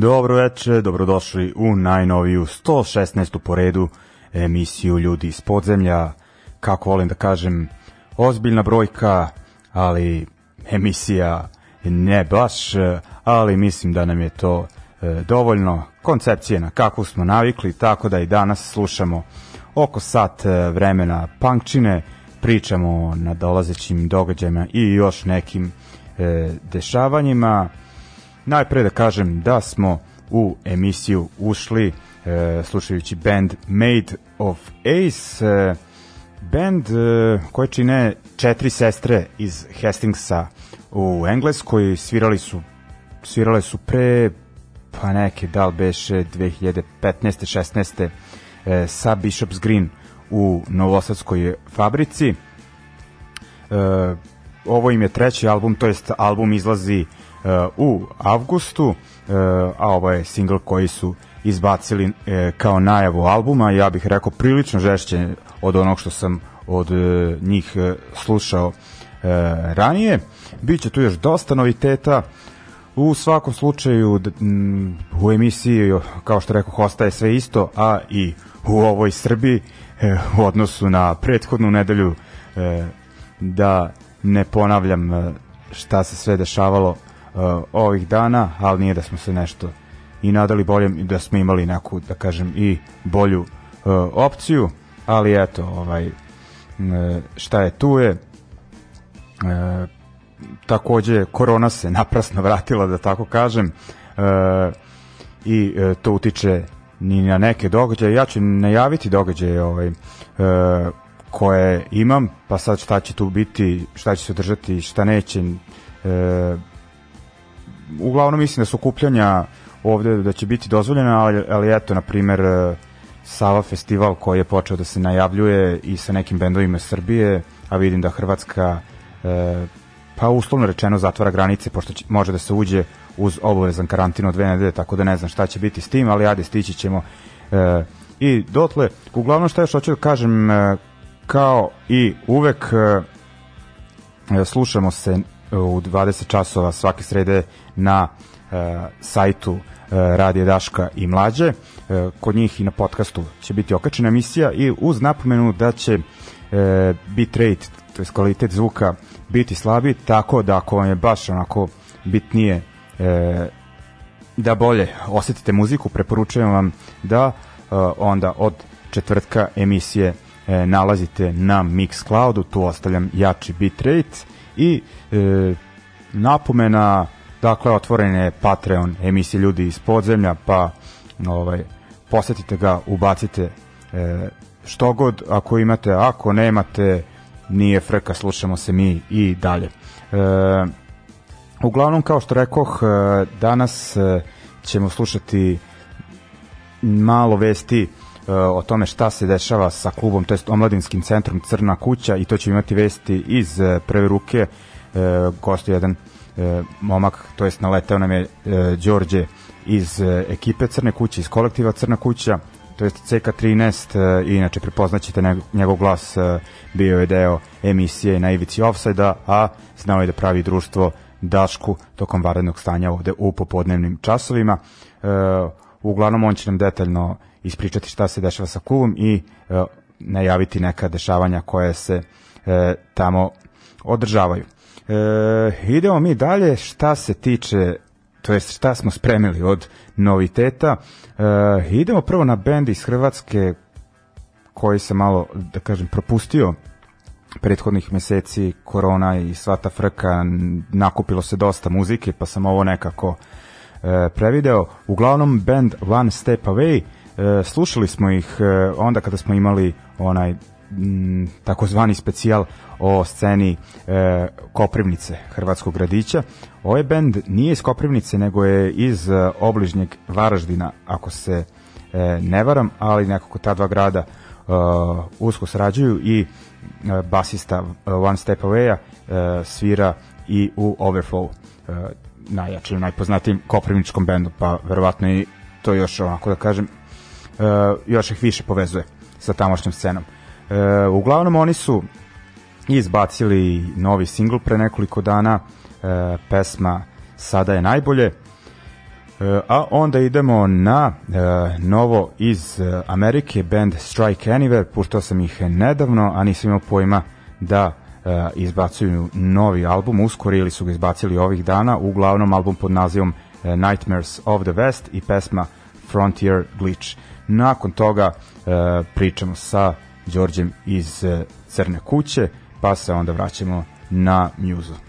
Dobro veče, dobrodošli u najnoviju 116. po redu emisiju Ljudi iz podzemlja. Kako volim da kažem, ozbiljna brojka, ali emisija ne baš, ali mislim da nam je to e, dovoljno koncepcije na kakvu smo navikli, tako da i danas slušamo oko sat e, vremena punkčine, pričamo o nadolazećim događajima i još nekim e, dešavanjima. Najpre da kažem da smo u emisiju ušli e, slušajući band Made of Ace, e, band e, koje čine četiri sestre iz Hastingsa u Engleskoj, svirali su svirale su pre pa neke, da li beše 2015. 16. E, sa Bishop's Green u Novosadskoj fabrici. E, ovo im je treći album, to jest album izlazi u avgustu, a ovo je singl koji su izbacili e, kao najavu albuma, ja bih rekao prilično žešće od onog što sam od njih slušao ranije. Biće tu još dosta noviteta, u svakom slučaju u emisiji, kao što rekao, ostaje sve isto, a i u ovoj Srbiji u odnosu na prethodnu nedelju da ne ponavljam šta se sve dešavalo uh, ovih dana, ali nije da smo se nešto i nadali boljem i da smo imali neku, da kažem, i bolju uh, opciju, ali eto, ovaj, uh, šta je tu je, uh, takođe korona se naprasno vratila, da tako kažem, i e, to utiče ni na neke događaje. Ja ću najaviti događaje ovaj, e, koje imam, pa sad šta će tu biti, šta će se održati, šta neće. E, uglavnom mislim da su okupljanja ovde da će biti dozvoljena, ali, ali eto, na primer, e, Sava festival koji je počeo da se najavljuje i sa nekim bendovima Srbije, a vidim da Hrvatska e, pa uslovno rečeno zatvara granice pošto će, može da se uđe uz obavezan karantin od dve nedelje, tako da ne znam šta će biti s tim, ali ajde stići ćemo e, i dotle, uglavnom šta još hoću da kažem e, kao i uvek e, slušamo se u 20 časova svake srede na e, sajtu e, Radije Daška i Mlađe. E, kod njih i na podcastu će biti okačena emisija i uz napomenu da će e, bitrate, to je kvalitet zvuka, biti slabi, tako da ako vam je baš onako bitnije da bolje osetite muziku, preporučujem vam da onda od četvrtka emisije nalazite na Mixcloudu, tu ostavljam jači bitrate i e, napomena dakle otvoren je Patreon emisije ljudi iz podzemlja pa ovaj posetite ga, ubacite e, što god ako imate, ako nemate nije frka, slušamo se mi i dalje. E, uglavnom, kao što rekoh, e, danas e, ćemo slušati malo vesti e, o tome šta se dešava sa klubom, to jest omladinskim centrom Crna kuća i to će imati vesti iz prve ruke. Gosto jedan momak, to jest naleteo nam je Đorđe iz ekipe Crne kuće, iz kolektiva Crna kuća, to jest CK13 i inače prepoznaćete njegov glas bio je deo emisije na ivici offside a znao je da pravi društvo Dašku tokom varednog stanja ovde u popodnevnim časovima. E, uglavnom on će nam detaljno ispričati šta se dešava sa klubom i e, najaviti neka dešavanja koje se e, tamo održavaju. E, idemo mi dalje. Šta se tiče to jest šta smo spremili od noviteta. E, idemo prvo na bend iz Hrvatske koji se malo, da kažem, propustio prethodnih meseci korona i sva ta frka. Nakupilo se dosta muzike pa sam ovo nekako e, prevideo. Uglavnom band One Step Away e, slušali smo ih e, onda kada smo imali onaj takozvani specijal o sceni e, Koprivnice Hrvatskog gradića ovaj band nije iz Koprivnice nego je iz e, obližnjeg Varaždina ako se e, ne varam ali nekako ta dva grada uh, usko sarađuju i uh, basista uh, One Step Away-a uh, svira i u Overflow uh, najjačim, najpoznatijim koprivničkom bendu, pa verovatno i to još onako da kažem uh, još ih više povezuje sa tamošnjom scenom. Uh, uglavnom oni su izbacili novi singl pre nekoliko dana, uh, pesma Sada je najbolje, E, a onda idemo na uh, novo iz uh, Amerike, band Strike Anywhere, puštao sam ih nedavno, a nisam imao pojma da uh, izbacuju novi album, uskoro ili su ga izbacili ovih dana, uglavnom album pod nazivom uh, Nightmares of the West i pesma Frontier Glitch. Nakon toga uh, pričamo sa Đorđem iz uh, Crne kuće, pa se onda vraćamo na Muzu.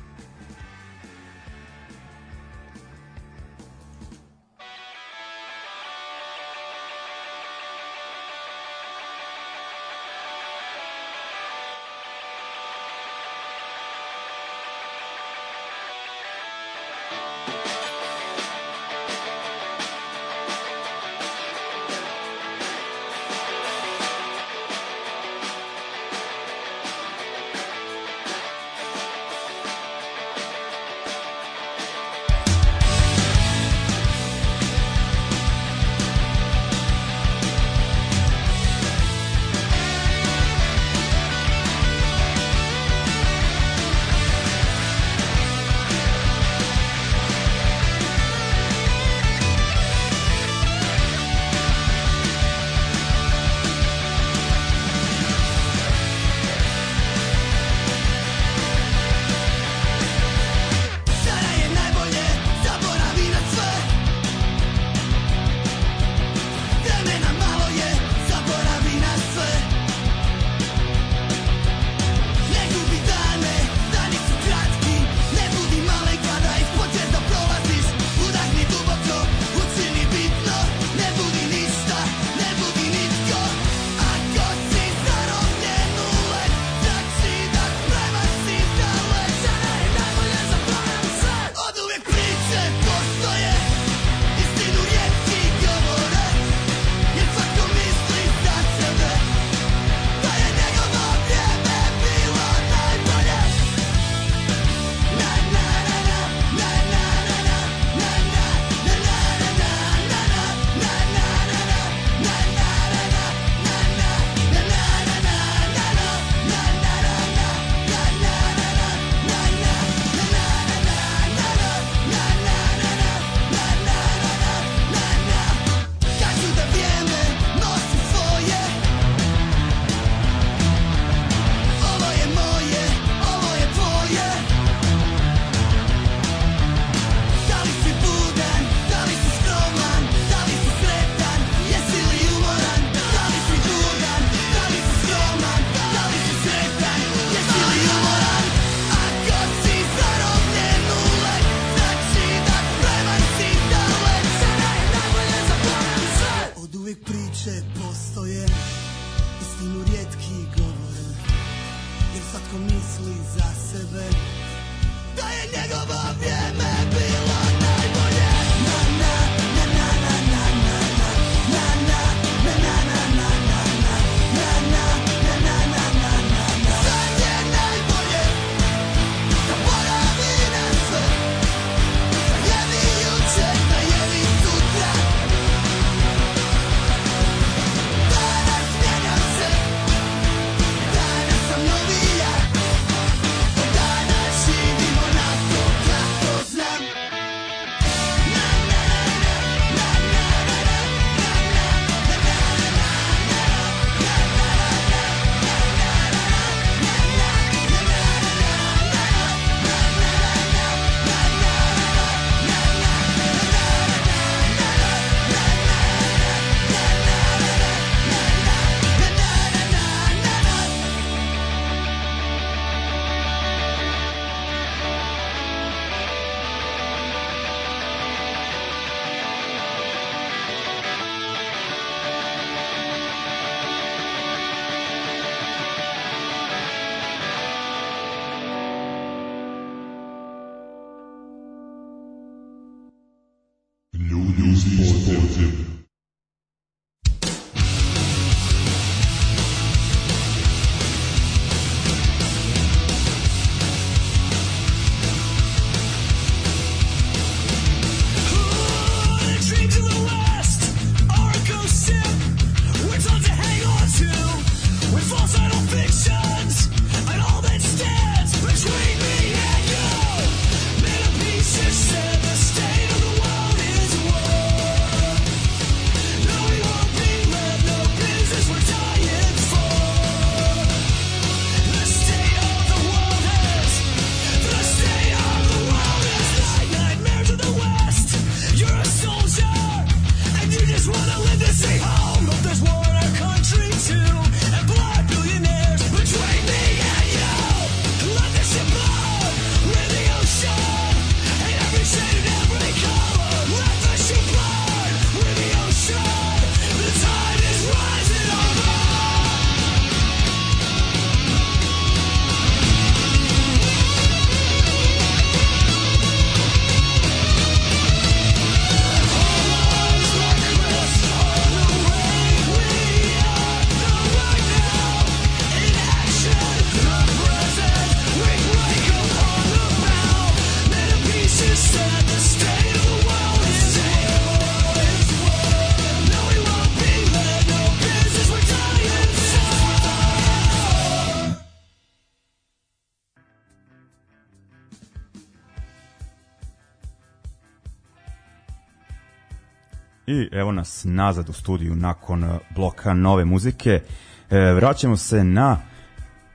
I evo nas nazad u studiju nakon e, bloka nove muzike. E, vraćamo se na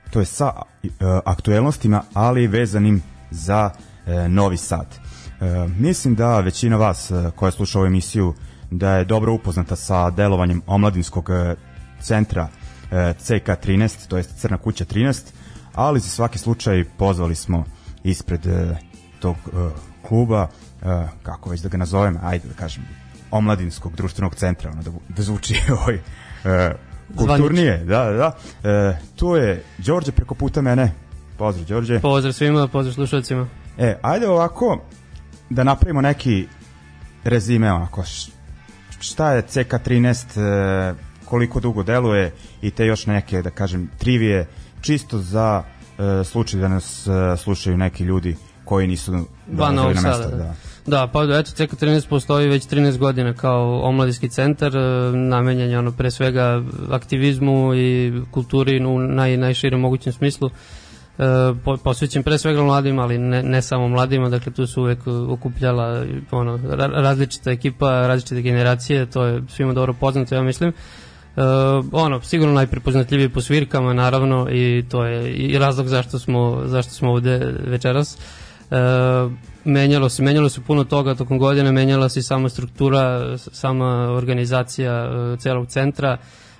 to je sa e, aktuelnostima, ali vezanim za e, Novi Sad. E, mislim da većina vas e, koja sluša ovu emisiju da je dobro upoznata sa delovanjem omladinskog e, centra e, CK13, to je Crna kuća 13, ali za svaki slučaj pozvali smo ispred e, tog e, kluba, e, kako već da ga nazovem, ajde da kažem, omladinskog društvenog centra, ono da, da zvuči ovaj, e, kulturnije, da, da, da. E, tu je Đorđe preko puta mene. Pozdrav Đorđe. Pozdrav svima, pozdrav slušalcima. E, ajde ovako da napravimo neki rezime onako šta je CK13 e, koliko dugo deluje i te još neke da kažem trivije čisto za e, slučaj da nas e, slušaju neki ljudi koji nisu dolazili Novog na mesto, da. Da, pa eto, CK13 postoji već 13 godina kao omladinski centar, e, namenjen je ono pre svega aktivizmu i kulturi u naj, najširem mogućem smislu. E, po, posvećen pre svega mladima, ali ne, ne samo mladima, dakle tu su uvek okupljala ono, ra, različita ekipa, različite generacije, to je svima dobro poznato, ja mislim. E, ono, sigurno najprepoznatljiviji po svirkama, naravno, i to je i razlog zašto smo, zašto smo ovde večeras. E, menjalo se, menjalo se puno toga tokom godine, menjala se i sama struktura, sama organizacija e, celog centra,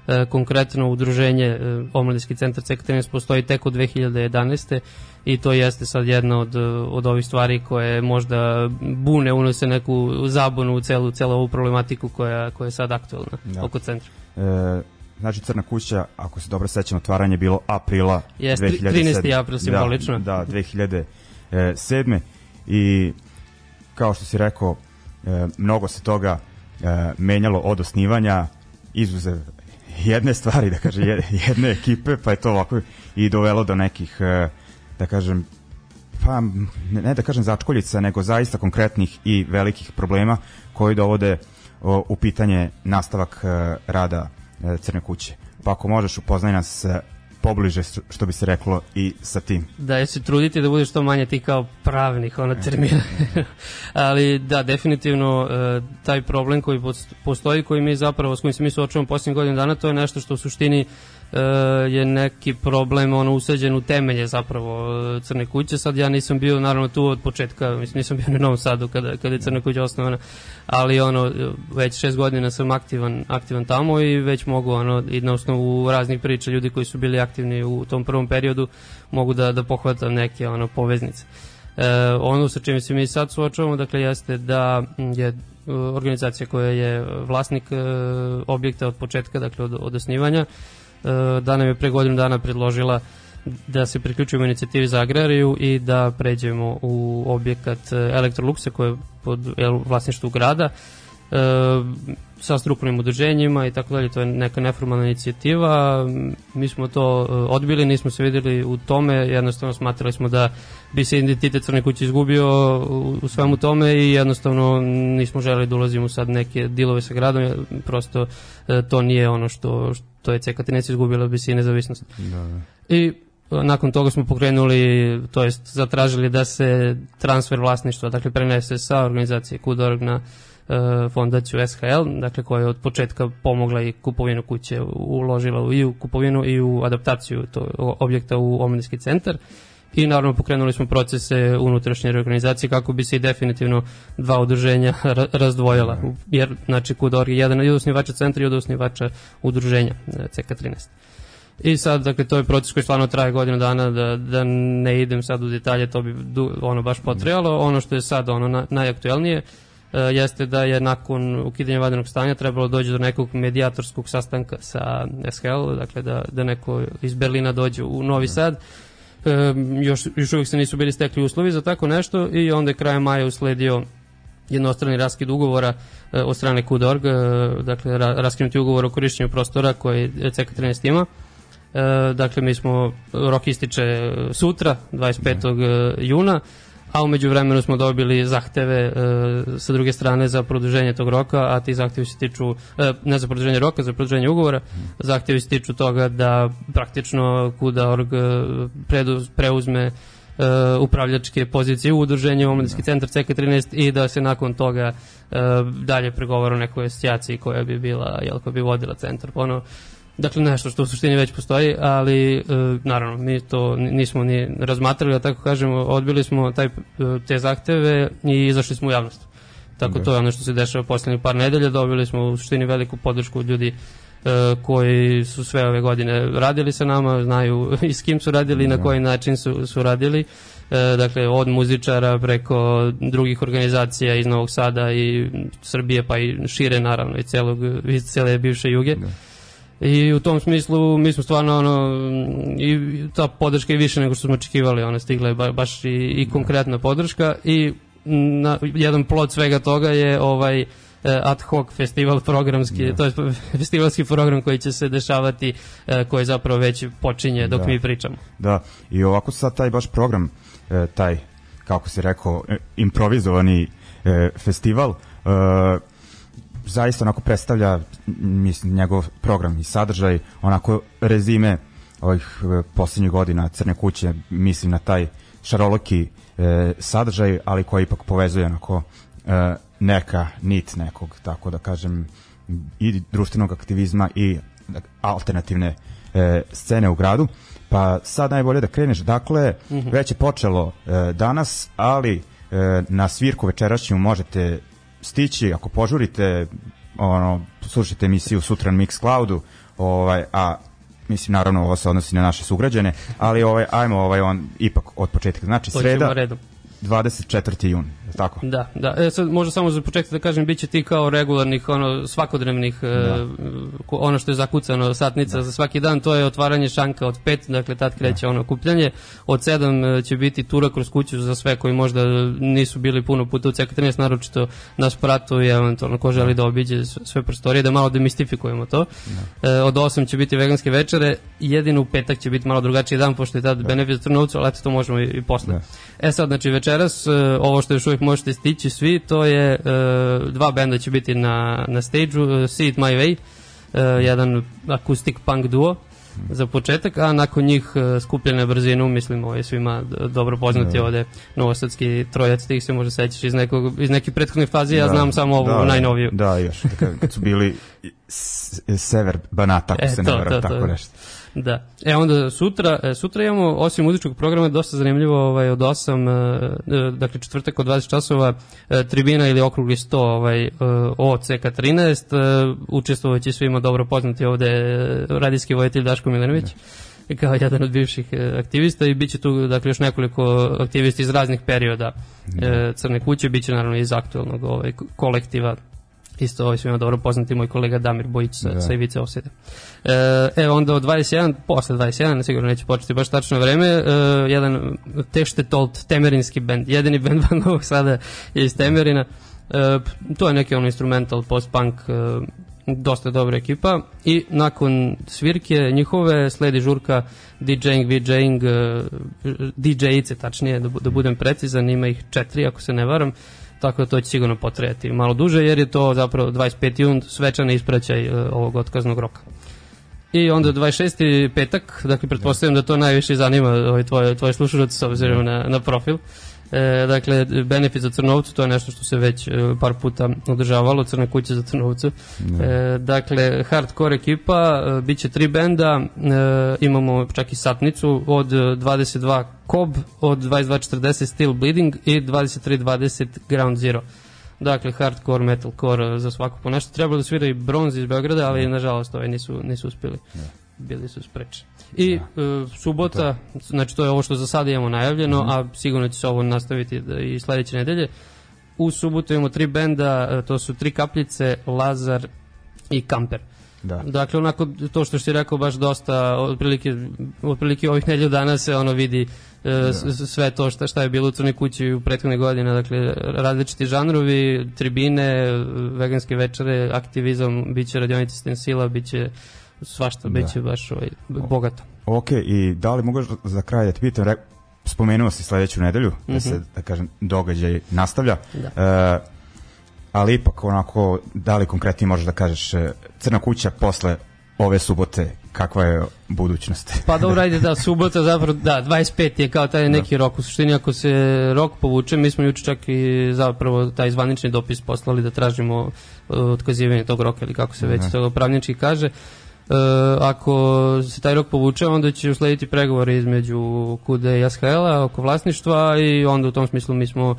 e, konkretno udruženje e, Omladinski centar CK13 postoji tek od 2011. i to jeste sad jedna od, od ovih stvari koje možda bune, unose neku zabunu u celu, celu ovu problematiku koja, koja je sad aktualna Da. oko centra. E, znači Crna kuća, ako se dobro sećam, otvaranje je bilo aprila Jeste, 2007. 13. april simbolično. Da, da 2007. I kao što si rekao, e, mnogo se toga e, menjalo od osnivanja, izuzev jedne stvari, da kaže, jed- jedne ekipe, pa je to ovako i dovelo do nekih, e, da kažem, pa ne, da kažem začkoljica, nego zaista konkretnih i velikih problema koji dovode u pitanje nastavak e, rada e, Crne kuće. Pa ako možeš upoznaj nas e, pobliže, što- bi se reklo, i sa tim. da je se truditi da bude što manje ti kao pravnih ona termina. Ali da, definitivno e, taj problem koji post- postoji, koji mi zapravo, s kojim se mi suočavamo posljednjih godina dana, to je nešto što u suštini e, je neki problem ono usađen u temelje zapravo e, Crne kuće. Sad ja nisam bio naravno tu od početka, mislim nisam bio na Novom Sadu kada, kada je Crna kuća osnovana, ali ono već šest godina sam aktivan, aktivan tamo i već mogu ono i na osnovu raznih priča ljudi koji su bili aktivni u tom prvom periodu mogu da, da pohvatam neke ono poveznice. E, ono sa čime se mi sad suočavamo dakle jeste da je e, organizacija koja je vlasnik e, objekta od početka dakle od, od osnivanja e, da nam je pre godinu dana predložila da se priključujemo inicijativi za agrariju i da pređemo u objekat e, Electroluxa koji je pod vlasništvu grada sa strukovnim udruženjima i tako dalje, to je neka neformalna inicijativa. Mi smo to e, odbili, nismo se videli u tome, jednostavno smatrali smo da bi se identitet Crne kuće izgubio u, svemu tome i jednostavno nismo želeli da ulazimo sad neke dilove sa gradom, prosto e, to nije ono što, što je CK Tinec izgubila bi se i nezavisnost. Da, da. I e, nakon toga smo pokrenuli, to jest zatražili da se transfer vlasništva, dakle prenese sa organizacije Kudorg na E, fondaciju SHL, dakle koja je od početka pomogla i kupovinu kuće, uložila i u kupovinu i u adaptaciju to, objekta u omladinski centar i naravno pokrenuli smo procese unutrašnje reorganizacije kako bi se i definitivno dva udruženja razdvojila, jer znači kod orgi jedan od osnivača centra i od osnivača udruženja e, CK13. I sad, dakle, to je proces koji stvarno traje godinu dana, da, da ne idem sad u detalje, to bi ono baš potrebalo. Ono što je sad ono na, najaktuelnije, E, jeste da je nakon ukidanja vanrednog stanja trebalo doći do nekog medijatorskog sastanka sa SHL, dakle da, da neko iz Berlina dođe u Novi da. Sad. E, još, još uvijek se nisu bili stekli uslovi za tako nešto i onda je krajem maja usledio jednostrani raskid ugovora e, od strane KUDORG, e, dakle ra, raskinuti ugovor o korišćenju prostora koji CK13 ima. E, dakle, mi smo, rok ističe sutra, 25. Da. juna, a umeđu vremenu smo dobili zahteve e, sa druge strane za produženje tog roka, a ti zahtevi se tiču, e, ne za produženje roka, za produženje ugovora, zahtevi se tiču toga da praktično KUDA.org e, preduz, preuzme uh, upravljačke pozicije u udruženju Omladinski da. centar CK13 i da se nakon toga uh, dalje pregovara o nekoj asocijaciji koja bi bila, jel, koja bi vodila centar. Ono, Dakle, nešto što u suštini već postoji, ali e, naravno, mi to nismo ni razmatrali, da tako kažemo, odbili smo taj, e, te zahteve i izašli smo u javnost. Tako okay. to je ono što se dešava poslednjih par nedelja, dobili smo u suštini veliku podršku od ljudi e, koji su sve ove godine radili sa nama, znaju i s kim su radili i na da. koji način su, su radili. E, dakle, od muzičara preko drugih organizacija iz Novog Sada i Srbije, pa i šire naravno i celog, iz cele bivše juge. Da I u tom smislu mi smo stvarno ono i ta podrška je više nego što smo očekivali, ona stigla je baš i, i konkretna podrška i na, jedan plod svega toga je ovaj e, ad hoc festival programski, da. to je festivalski program koji će se dešavati, e, koji zapravo već počinje dok da. mi pričamo. Da, i ovako sad taj baš program, e, taj, kako se rekao, improvizovani festival, zaista onako predstavlja mislim njegov program i sadržaj onako rezime ovih e, poslednjih godina Crne kuće mislim na taj šaroloki e, sadržaj ali koji ipak povezuje onako e, neka nit nekog tako da kažem i društvenog aktivizma i alternativne e, scene u gradu pa sad najbolje da kreneš dakle mm -hmm. već je počelo e, danas ali e, na svirku večerašnju možete stići, ako požurite, ono, slušajte emisiju sutra na Mixcloudu, ovaj, a mislim naravno ovo se odnosi na naše sugrađane, ali ovaj ajmo ovaj on ipak od početka. Znači sreda 24. jun tako? Da, da. E, sad možda samo za početak da kažem, bit će ti kao regularnih, ono, svakodnevnih, e, da. e, ono što je zakucano, satnica da. za svaki dan, to je otvaranje šanka od 5, dakle tad kreće da. ono kupljanje, od 7 e, će biti tura kroz kuću za sve koji možda nisu bili puno puta u CK13, naročito nas pratu i eventualno ko želi da obiđe sve prostorije, da malo demistifikujemo to. Da. E, od 8 će biti veganske večere, jedino u petak će biti malo drugačiji dan, pošto je tad da. benefit Trnovcu, ali eto to možemo i, i posle. Da. E sad, znači večeras, e, ovo što još uvijek možete stići svi, to je, uh, dva benda će biti na, na stage-u, uh, See It My Way, uh, jedan akustik punk duo, za početak, a nakon njih uh, skupljene brzinu, mislim, ovo je svima dobro poznati da. ovde novosadski trojac, tih se može sećaš iz, nekog, iz nekih prethodnih fazi, ja da, znam samo ovu da, najnoviju. Da, još, kad su bili sever Banata, ako e, se ne vera, tako to. nešto. Da. E onda sutra, e, sutra imamo osim muzičkog programa dosta zanimljivo ovaj od 8 e, dakle četvrtak od 20 časova e, tribina ili okrugli 100 ovaj o CK13 učestvovaće svima dobro poznati ovde radijski vojitelj Daško Milenović. Da kao jedan od bivših aktivista i biće tu dakle još nekoliko aktivista iz raznih perioda da. Crne kuće, biće naravno iz aktualnog ovaj, kolektiva isto ovaj svima dobro poznati moj kolega Damir Bojić sa, da. sa Ivice Osede. E, evo onda od 21, posle 21, sigurno neće početi baš tačno vreme, e, jedan Tešte Tolt, temerinski band, jedini band van Novog Sada je iz Temerina, E, to je neki ono instrumental post-punk e, dosta dobra ekipa i nakon svirke njihove sledi žurka DJing, VJing, e, DJ-ice tačnije, da, da budem precizan, ima ih četiri ako se ne varam, tako da to će sigurno potrejati malo duže jer je to zapravo 25. jun svečani ispraćaj e, ovog otkaznog roka. I onda 26. petak, dakle pretpostavljam da to najviše zanima ovaj, tvoje, tvoje slušalce s obzirom na, na profil. E, dakle, benefit za Crnovcu, to je nešto što se već e, par puta održavalo, Crna kuća za Crnovcu. E, dakle, hardcore ekipa, e, bit će tri benda, e, imamo čak i satnicu od 22 Cob, od 22.40 Steel Bleeding i 23.20 Ground Zero. Dakle, hardcore, metalcore, za svako po nešto. Trebalo da svira i bronz iz Beograda, ali nažalost ovaj nisu, nisu uspeli. Bili su sprečeni. I uh, subota, znači to je ovo što za sada imamo najavljeno, mm -hmm. a sigurno će se ovo nastaviti da, i sledeće nedelje. U subotu imamo tri benda, uh, to su Tri kapljice, Lazar i Kamper. Da. Dakle, onako, to što si rekao, baš dosta, otprilike, otprilike ovih nedelju dana se ono vidi da. sve to šta, šta je bilo u Crnoj kući u prethodne godine, dakle, različiti žanrovi, tribine, veganske večere, aktivizam, bit će radionice stensila, bit će svašta, da. bit će baš ovaj, bogato. Ok, i da li mogu za kraj da ti pitam, re, spomenuo si sledeću nedelju, mm -hmm. da se, da kažem, događaj nastavlja, da. E, ali ipak onako, da li konkretnije možeš da kažeš, e, Crna kuća posle ove subote, kakva je budućnost? Pa dobro, ajde da, subota zapravo, da, 25 je kao taj neki da. rok, u suštini ako se rok povuče, mi smo juče čak i zapravo taj zvanični dopis poslali da tražimo uh, otkazivanje tog roka ili kako se već to pravnički kaže. Uh, ako se taj rok povuče, onda će uslediti pregovore između KUDE i SHL-a oko vlasništva i onda u tom smislu mi smo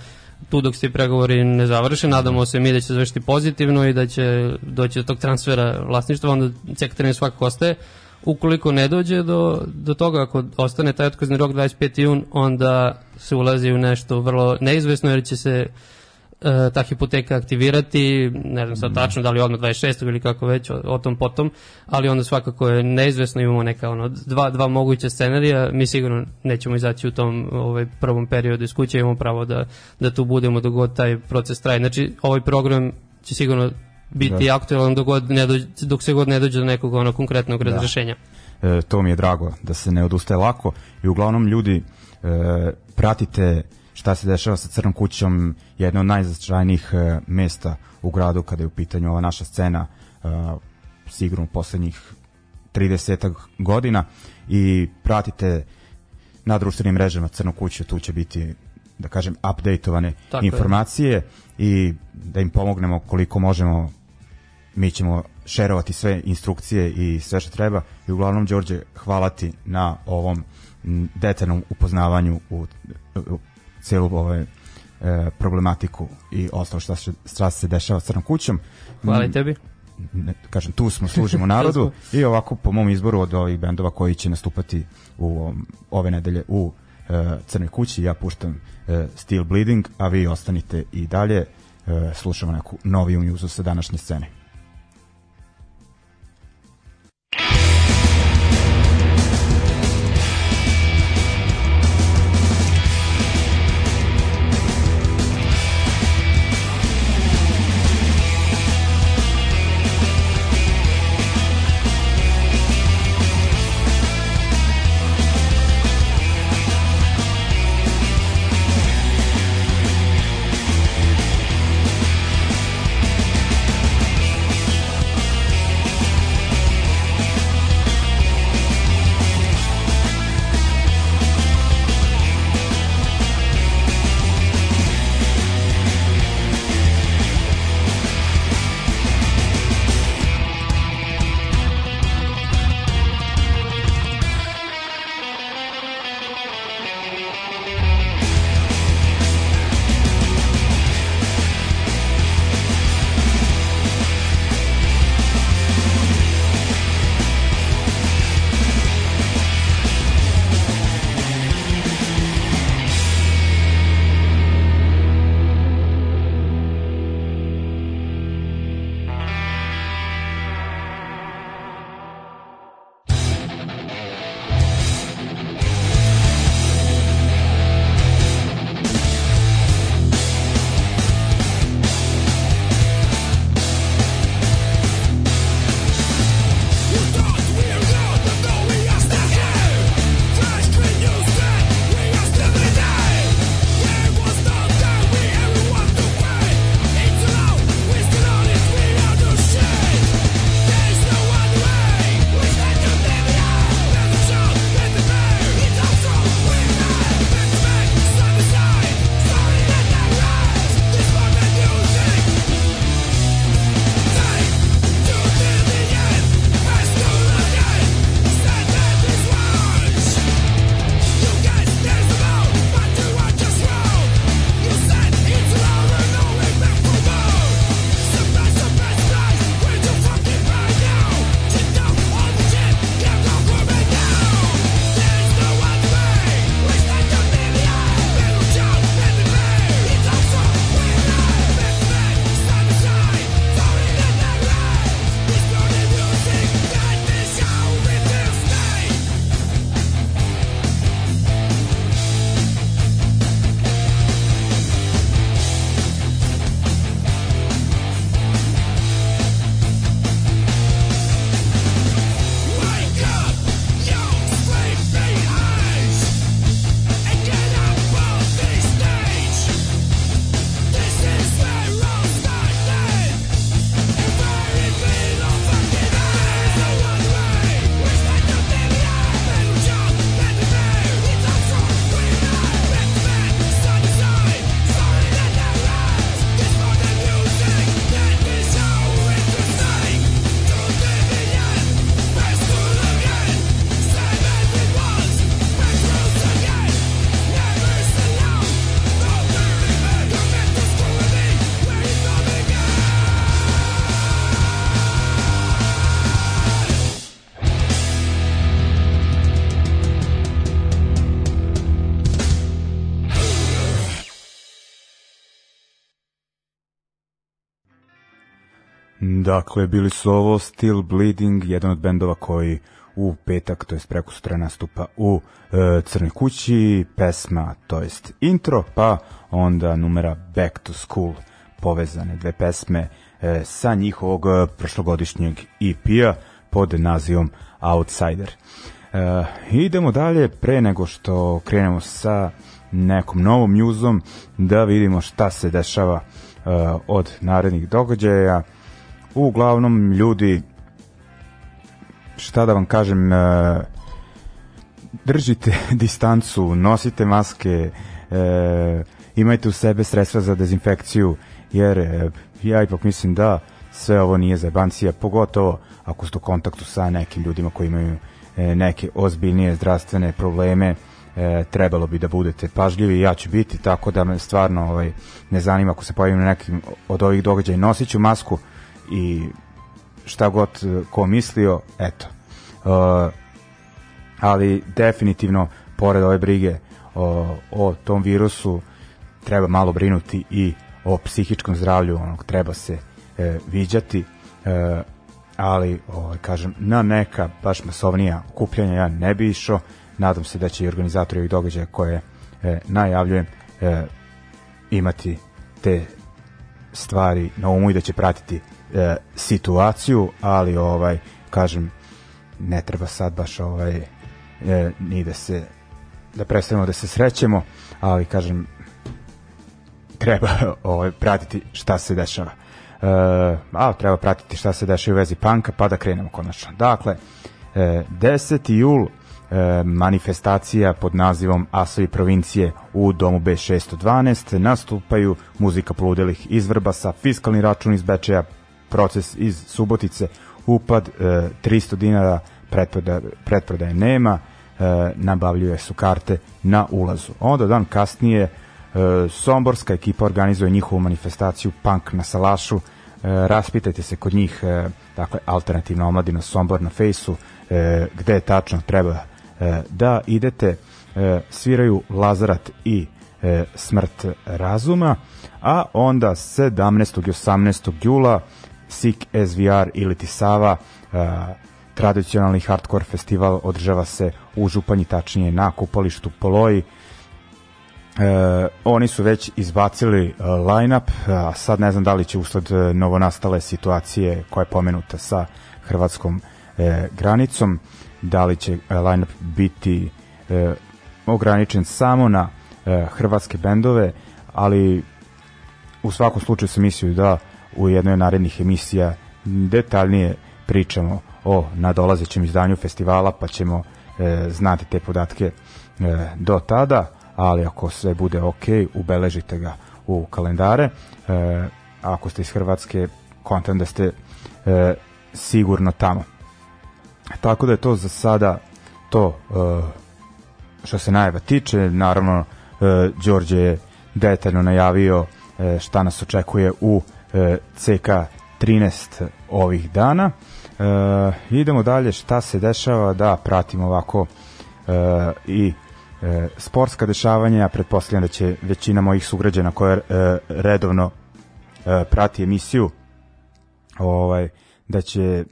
tu dok se pregovori ne završe, nadamo se mi da će završiti pozitivno i da će doći do tog transfera vlasništva, onda sekretarni svakako ostaje. Ukoliko ne dođe do, do toga, ako ostane taj otkazni rok 25. jun, onda se ulazi u nešto vrlo neizvesno jer će se e, ta hipoteka aktivirati, ne znam sad tačno da li odmah 26. ili kako već, o, o tom potom, ali onda svakako je neizvesno, imamo neka ono, dva, dva moguća scenarija, mi sigurno nećemo izaći u tom ovaj, prvom periodu iz kuće, imamo pravo da, da tu budemo dok god taj proces traje. Znači, ovaj program će sigurno biti da. aktualan dok, god ne dođe, dok se god ne dođe do nekog ono, konkretnog da. razrešenja. E, to mi je drago, da se ne odustaje lako i uglavnom ljudi e, pratite šta se dešava sa Crnom kućom, jedno od najznačajnijih uh, mesta u gradu kada je u pitanju ova naša scena uh, sigurno poslednjih 30 godina. I pratite na društvenim mrežama Crnu kuću, tu će biti da kažem updateovane Tako informacije je. i da im pomognemo koliko možemo. Mi ćemo šerovati sve instrukcije i sve što treba. I uglavnom Đorđe hvala ti na ovom detaljnom upoznavanju u, u celu ovaj, e, problematiku i ostalo šta se, šta se dešava s Crnom kućom. Hvala i tebi. Ne, kažem, tu smo, služimo narodu i ovako po mom izboru od ovih bendova koji će nastupati u ove nedelje u e, Crnoj kući, ja puštam e, Steel Bleeding, a vi ostanite i dalje, e, slušamo neku noviju njuzu sa današnje scene. Dakle, bili su ovo Still Bleeding, jedan od bendova koji u petak, to jest preko sutra nastupa u e, Crnoj kući, pesma, to jest intro, pa onda numera Back to School, povezane dve pesme e, sa njihovog e, prošlogodišnjeg EP-a pod nazivom Outsider. E, idemo dalje, pre nego što krenemo sa nekom novom njuzom, da vidimo šta se dešava e, od narednih događaja. Uglavnom, ljudi, šta da vam kažem, e, držite distancu, nosite maske, e, imajte u sebe sredstva za dezinfekciju, jer e, ja ipak mislim da sve ovo nije zajebancija, pogotovo ako ste u kontaktu sa nekim ljudima koji imaju neke ozbiljnije zdravstvene probleme, e, trebalo bi da budete pažljivi, ja ću biti, tako da me stvarno ovaj, ne zanima ako se pojavim na nekim od ovih događaja, nosit ću masku i šta god e, ko mislio, eto. E, ali definitivno, pored ove brige o, o tom virusu, treba malo brinuti i o psihičkom zdravlju, onog treba se e, viđati, e, ali ovaj, kažem, na neka baš masovnija okupljanja ja ne bi išao, nadam se da će i organizatori ovih događaja koje e, najavljujem e, imati te stvari na umu i da će pratiti e, situaciju, ali ovaj kažem ne treba sad baš ovaj e, ni da se da prestanemo da se srećemo, ali kažem treba ovaj pratiti šta se dešava. E, a treba pratiti šta se dešava u vezi panka, pa da krenemo konačno. Dakle, e, 10. jul e, manifestacija pod nazivom Asovi provincije u domu B612 nastupaju muzika poludelih iz Vrbasa, fiskalni račun iz Bečeja, proces iz Subotice, upad e, 300 dinara, pretprodaje, pretprodaje nema, e, nabavljuje su karte na ulazu. Onda dan kasnije e, Somborska ekipa organizuje njihovu manifestaciju Punk na Salašu, e, raspitajte se kod njih, e, dakle, alternativna omladina Sombor na fejsu, e, gde tačno treba e, da idete, e, sviraju Lazarat i e, Smrt razuma, a onda 17. i 18. jula Sik SVR ili Tisava, e, tradicionalni hardcore festival održava se u Županji, tačnije na kupalištu Poloji. E, oni su već izbacili e, line-up, a sad ne znam da li će usled e, novonastale situacije koja je pomenuta sa hrvatskom e, granicom, da li će e, line-up biti e, ograničen samo na e, hrvatske bendove, ali u svakom slučaju sam mislio da u jednoj od narednih emisija detaljnije pričamo o nadolazećem izdanju festivala, pa ćemo e, znati te podatke e, do tada, ali ako sve bude ok, ubeležite ga u kalendare. E, ako ste iz Hrvatske, kontent da ste e, sigurno tamo. Tako da je to za sada to e, što se najava tiče. Naravno, e, Đorđe je detaljno najavio e, šta nas očekuje u CK 13 ovih dana. E, idemo dalje šta se dešava? Da pratimo ovako e, i e, sportska dešavanja, ja pretpostavljam da će većina mojih sugrađana koja e, redovno e, prati emisiju ovaj da će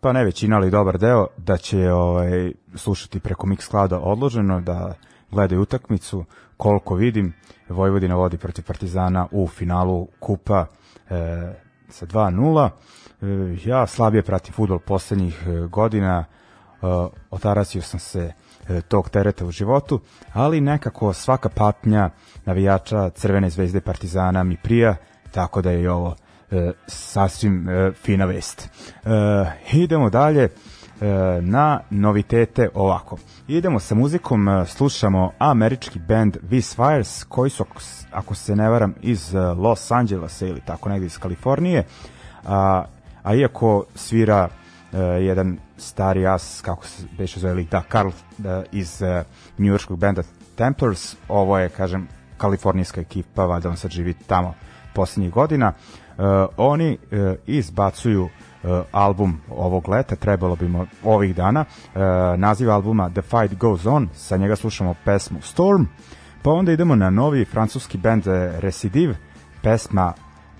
pa ne većina, ali dobar deo da će ovaj slušati preko Mixclouda odloženo da gledaju utakmicu. Koliko vidim Vojvodina vodi protiv Partizana u finalu kupa e, sa 2-0 e, ja slabije pratim futbol poslednjih e, godina. E, otarasio sam se e, tog tereta u životu, ali nekako svaka patnja navijača Crvene zvezde Partizana mi prija, tako da je ovo e, sasvim e, fina vest. E, idemo dalje. e, na novitete ovako. Idemo sa muzikom, e, slušamo američki band Vis Fires, koji su, ako se ne varam, iz e, Los Angelesa ili tako negde iz Kalifornije, a, a iako svira e, jedan stari as, kako se beše zove lik, da, Karl da, iz e, njujorskog benda Templars, ovo je, kažem, kalifornijska ekipa, valjda on sad živi tamo poslednjih godina. E, oni e, izbacuju e, album ovog leta, trebalo bi ovih dana, e, naziv albuma The Fight Goes On, sa njega slušamo pesmu Storm, pa onda idemo na novi francuski band e, Recidiv, pesma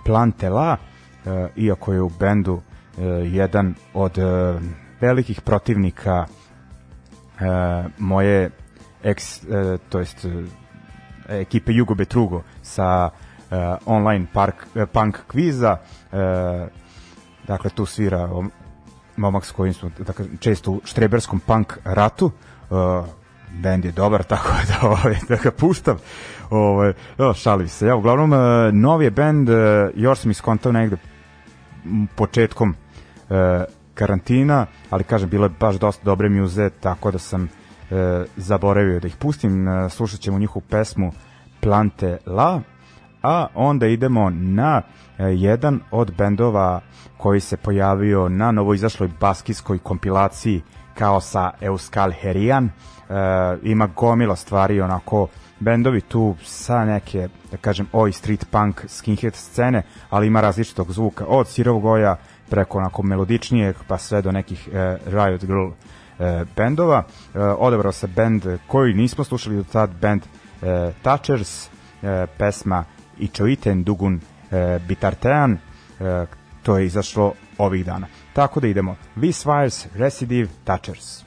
Plantela, e, iako je u bendu e, jedan od e, velikih protivnika e, moje ex, e, to jest e, ekipe Jugo Betrugo sa e, online park, e, punk kviza e, dakle tu svira momak s kojim smo dakle, često u štreberskom punk ratu uh, bend je dobar tako da, ovaj, da ga puštam. Ovaj, o, šalim se. Ja uglavnom uh, novi je bend uh, još sam iskontao negde početkom uh, karantina ali kažem bilo je baš dosta dobre muze tako da sam uh, zaboravio da ih pustim. Uh, slušat ćemo njihovu pesmu Plante La a onda idemo na e, jedan od bendova koji se pojavio na novoizašloj baskijskoj kompilaciji kao sa Euskal Herian. E, ima gomila stvari onako bendovi tu sa neke, da kažem, oi street punk skinhead scene, ali ima različitog zvuka od sirovog oja preko onako melodičnijeg pa sve do nekih e, Riot Girl e, bendova. E, odabrao se bend koji nismo slušali do tad, bend e, Touchers, e, pesma Ičoiten Dugun e, Bitartean, e, to je izašlo ovih dana. Tako da idemo. V-Swires, Recidive, Touchers.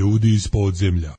Ljudi iz podzemlja.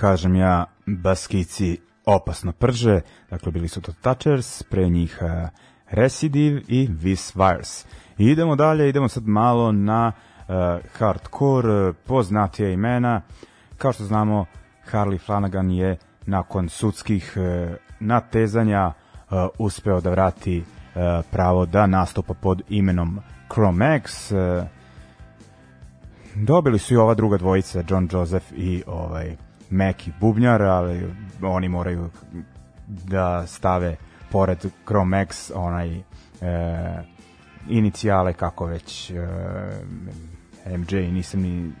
Kažem ja, Baskici opasno prže, dakle bili su to Touchers, pre njih e, Residiv i Vis Virus. I idemo dalje, idemo sad malo na e, hardcore, poznatija imena, kao što znamo, Harley Flanagan je nakon sudskih e, natezanja e, uspeo da vrati e, pravo da nastupa pod imenom Chromex. E, dobili su i ova druga dvojica, John Joseph i ovaj Meki Bubnjar, ali oni moraju da stave pored Chromex onaj e, inicijale kako već e, MJ nisam ni e,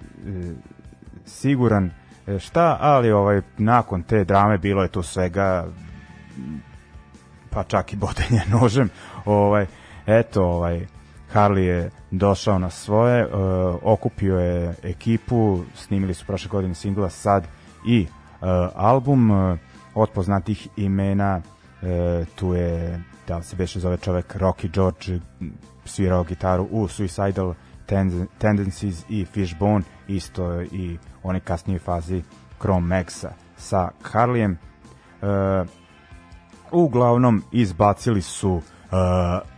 siguran e, šta, ali ovaj nakon te drame bilo je tu svega pa čak i bodenje nožem. Ovaj eto, ovaj Harley je došao na svoje, uh, okupio je ekipu, snimili su prošle godine singla sad i uh, album uh, od poznatih imena uh, tu je da se beše zove čovek Rocky George svirao gitaru u Suicidal Tendencies i Fishbone isto i one kasnije fazi Chrome Maxa sa Harleyem uh, uglavnom izbacili su uh,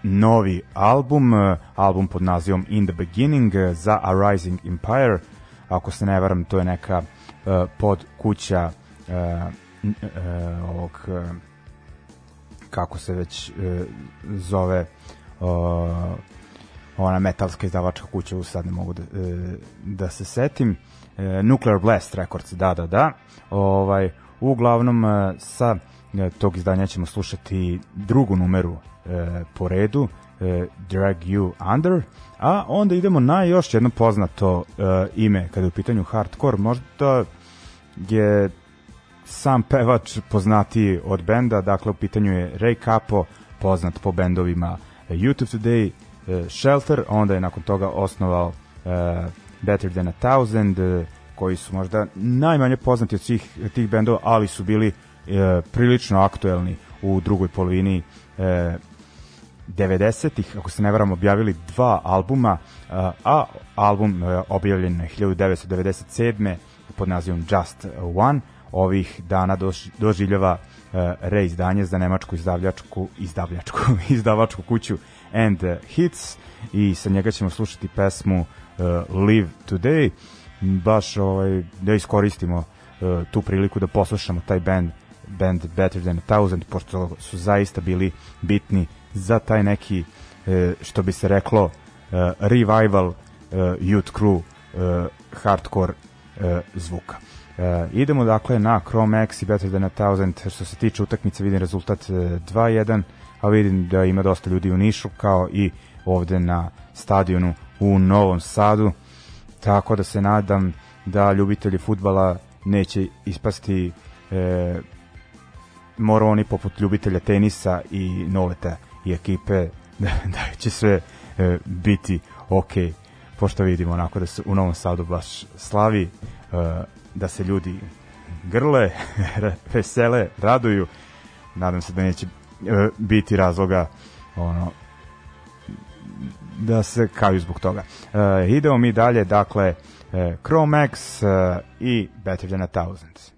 novi album, uh, album pod nazivom In the Beginning za A Rising Empire. Ako se ne varam, to je neka uh, pod kuća uh, uh, ovog kako se već zove ona metalska izdavačka kuća, u sad ne mogu da, da se setim. Nuclear Blast Records, da, da, da. Ovaj, uglavnom sa E, tog izdanja ćemo slušati drugu numeru e, po redu, e, Drag You Under, a onda idemo na još jedno poznato e, ime kada je u pitanju hardcore, možda je sam pevač poznatiji od benda, dakle u pitanju je Ray Capo, poznat po bendovima YouTube Today, e, Shelter, onda je nakon toga osnovao e, Better Than a Thousand, e, koji su možda najmanje poznati od svih tih bendova, ali su bili prilično aktuelni u drugoj polovini 90-ih, ako se ne varam, objavili dva albuma, a, a album e, objavljen je 1997. pod nazivom Just One. Ovih dana dož, doživljava e, reizdanje za nemačku izdavljačku, izdavljačku, izdavačku kuću And Hits i sa njega ćemo slušati pesmu Live Today. Baš ovaj, da iskoristimo tu priliku da poslušamo taj band band Better Than a Thousand, pošto su zaista bili bitni za taj neki, e, što bi se reklo, e, revival e, Youth Crew hardcore zvuka. Idemo dakle na Chrome X i Better Than a Thousand, što se tiče utakmice vidim rezultat e, 2-1, a vidim da ima dosta ljudi u Nišu, kao i ovde na stadionu u Novom Sadu, tako da se nadam da ljubitelji futbala neće ispasti e, moroni poput ljubitelja tenisa i noleta i ekipe da, da će sve e, biti ok pošto vidimo onako da se u Novom Sadu baš slavi e, da se ljudi grle, vesele, raduju nadam se da neće e, biti razloga ono da se kaju zbog toga. E, idemo mi dalje, dakle, e, Chromex e, i Better Than a Thousand.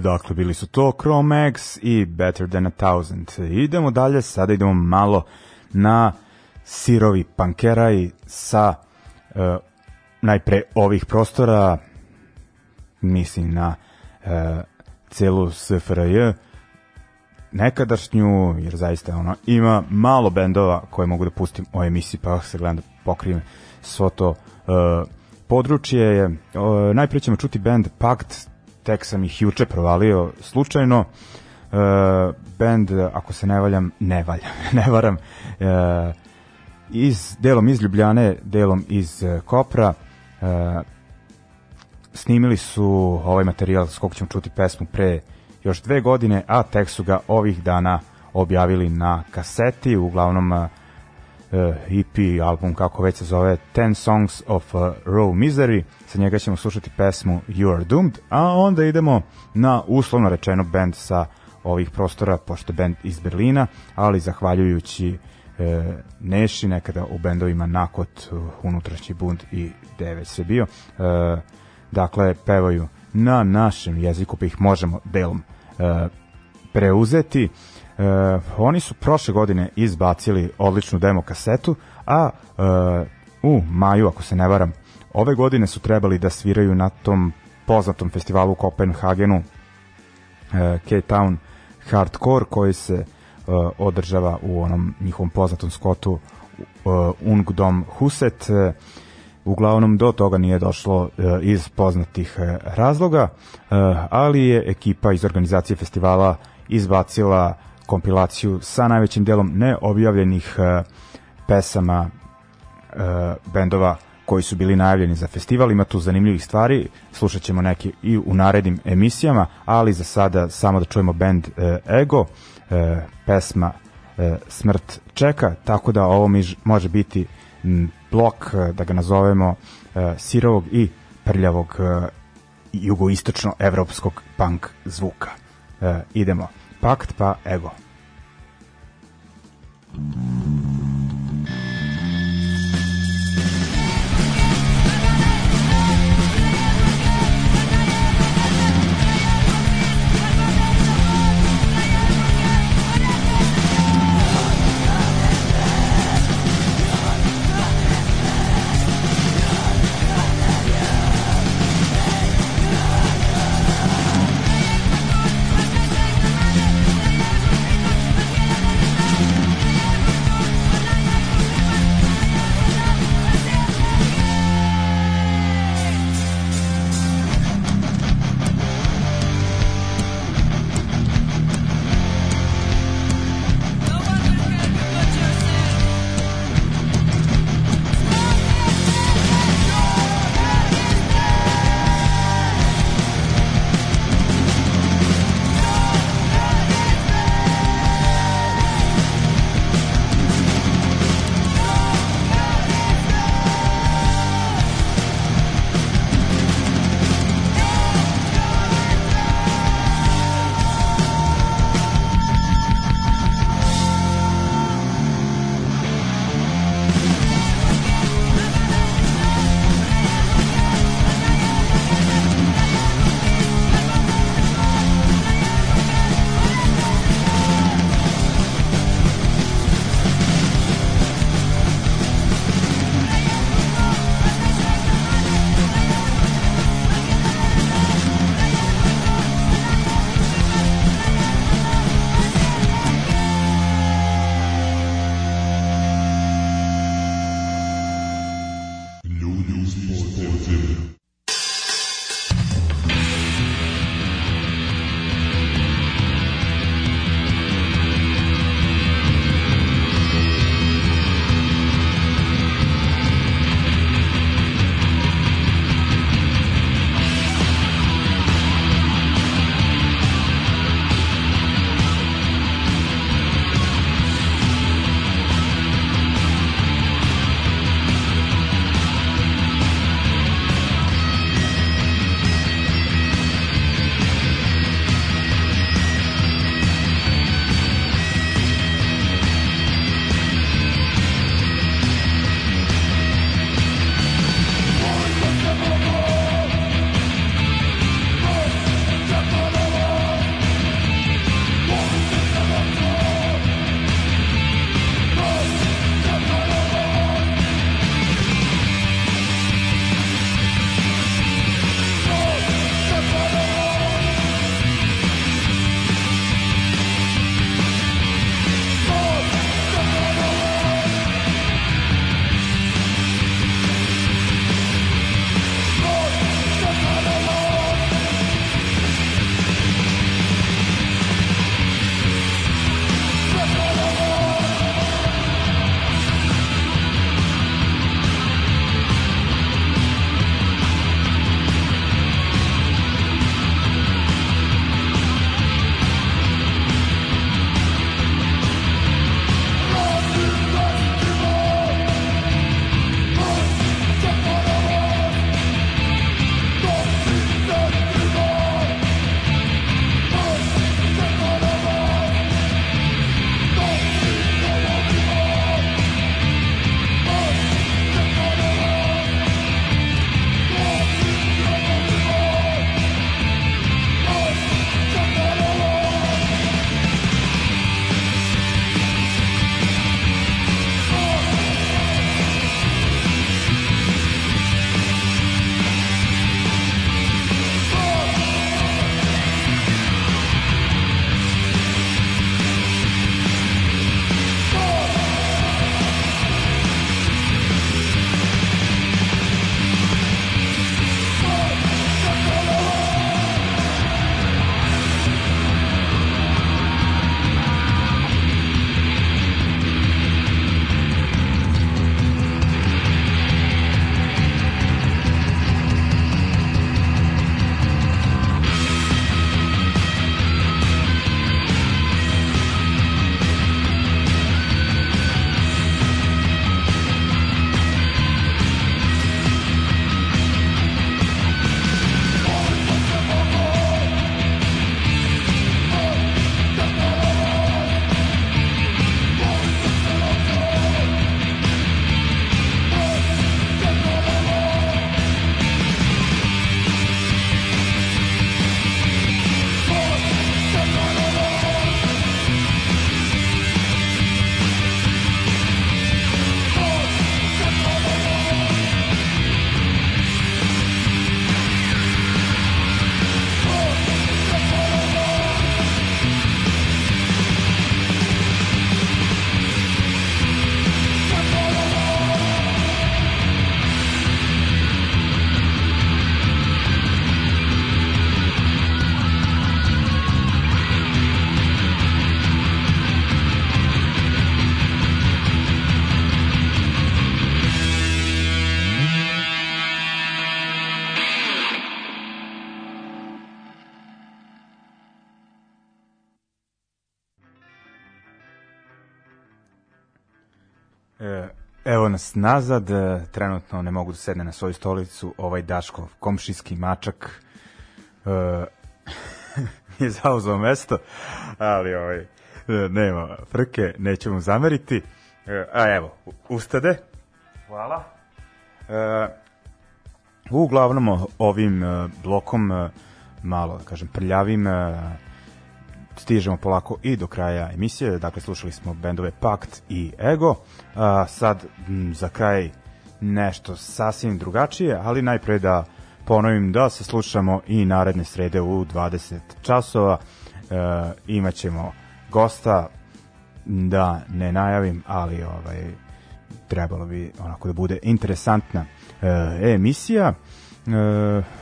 Dakle, bili su to Chromex i Better Than a Thousand. Idemo dalje, sada idemo malo na sirovi pankeraj sa e, najpre ovih prostora, mislim na e, celu SFRJ, nekadašnju, jer zaista ono, ima malo bendova koje mogu da pustim o emisiji, pa se gledam da pokrijem svo to e, područje. Je, e, najprije ćemo čuti band Pact, tek sam ih juče provalio slučajno. E, band, ako se ne valjam, ne valjam, ne varam, e, iz, delom iz Ljubljane, delom iz e, Kopra. E, snimili su ovaj materijal s kog ćemo čuti pesmu pre još dve godine, a tek su ga ovih dana objavili na kaseti, uglavnom uh, EP album, kako već se zove, 10 Songs of uh, Raw Misery, sa njega ćemo slušati pesmu You Are Doomed, a onda idemo na uslovno rečeno band sa ovih prostora, pošto band iz Berlina, ali zahvaljujući e, Neši, nekada u bendovima Nakot, uh, Unutrašnji bund i gde je već sve bio, e, dakle, pevaju na našem jeziku, pa ih možemo delom e, preuzeti. E, oni su prošle godine izbacili odličnu demo kasetu, a e, u maju, ako se ne varam, ove godine su trebali da sviraju na tom poznatom festivalu u Kopenhagenu e, K-Town Hardcore koji se e, održava u onom njihovom poznatom skotu e, Ungdom Huset. E, uglavnom do toga nije došlo iz poznatih razloga, ali je ekipa iz organizacije festivala izbacila kompilaciju sa najvećim delom neobjavljenih e, pesama e, bendova koji su bili najavljeni za festival. Ima tu zanimljivih stvari, slušat ćemo neke i u narednim emisijama, ali za sada samo da čujemo band e, Ego, e, pesma e, Smrt čeka, tako da ovo mi ž- može biti m, blok, da ga nazovemo, e, sirovog i prljavog e, jugoistočno evropskog punk zvuka. E, idemo. Pakt pa ego. Nas nazad, e, trenutno ne mogu da sedne na svoju stolicu, ovaj Daškov komšijski mačak e, je zauzao mesto, ali ovaj, e, nema frke, nećemo zameriti. E, a evo, ustade. Hvala. E, uglavnom ovim blokom malo, da kažem, prljavim stižemo polako i do kraja emisije. Dakle, slušali smo bendove Pakt i Ego. A, sad, m, za kraj, nešto sasvim drugačije, ali najpre da ponovim da se slušamo i naredne srede u 20 časova. E, imaćemo gosta, da ne najavim, ali ovaj trebalo bi onako da bude interesantna e, emisija. E,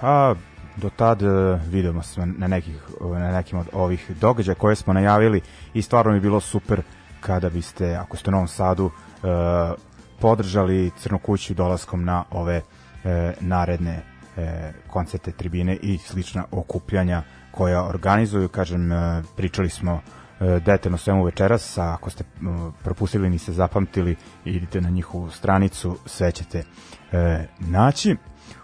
a do tad e, vidimo se na, nekih, na nekim od ovih događaja koje smo najavili i stvarno bi bilo super kada biste, ako ste u Novom Sadu, e, podržali Crnu kuću dolaskom na ove e, naredne koncerte, tribine i slična okupljanja koja organizuju. Kažem, pričali smo detaljno svemu večeras, a ako ste propustili ni se zapamtili, idite na njihovu stranicu, sve ćete naći.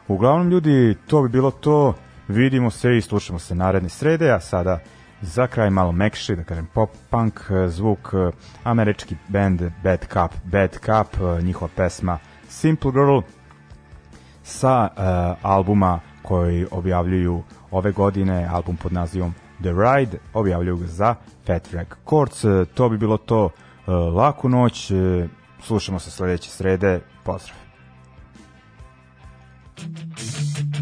Uglavnom ljudi, to bi bilo to. Vidimo se i slušamo se naredne srede, a sada za kraj malo mekši, da kažem pop punk e, zvuk, e, američki band Bad Cup, Bad Cup, e, njihova pesma Simple Girl sa e, albuma koji objavljuju ove godine, album pod nazivom The Ride, objavljuju ga za Fat Records. E, To bi bilo to e, laku noć, slušamo se sledeće srede, pozdrav. Potent,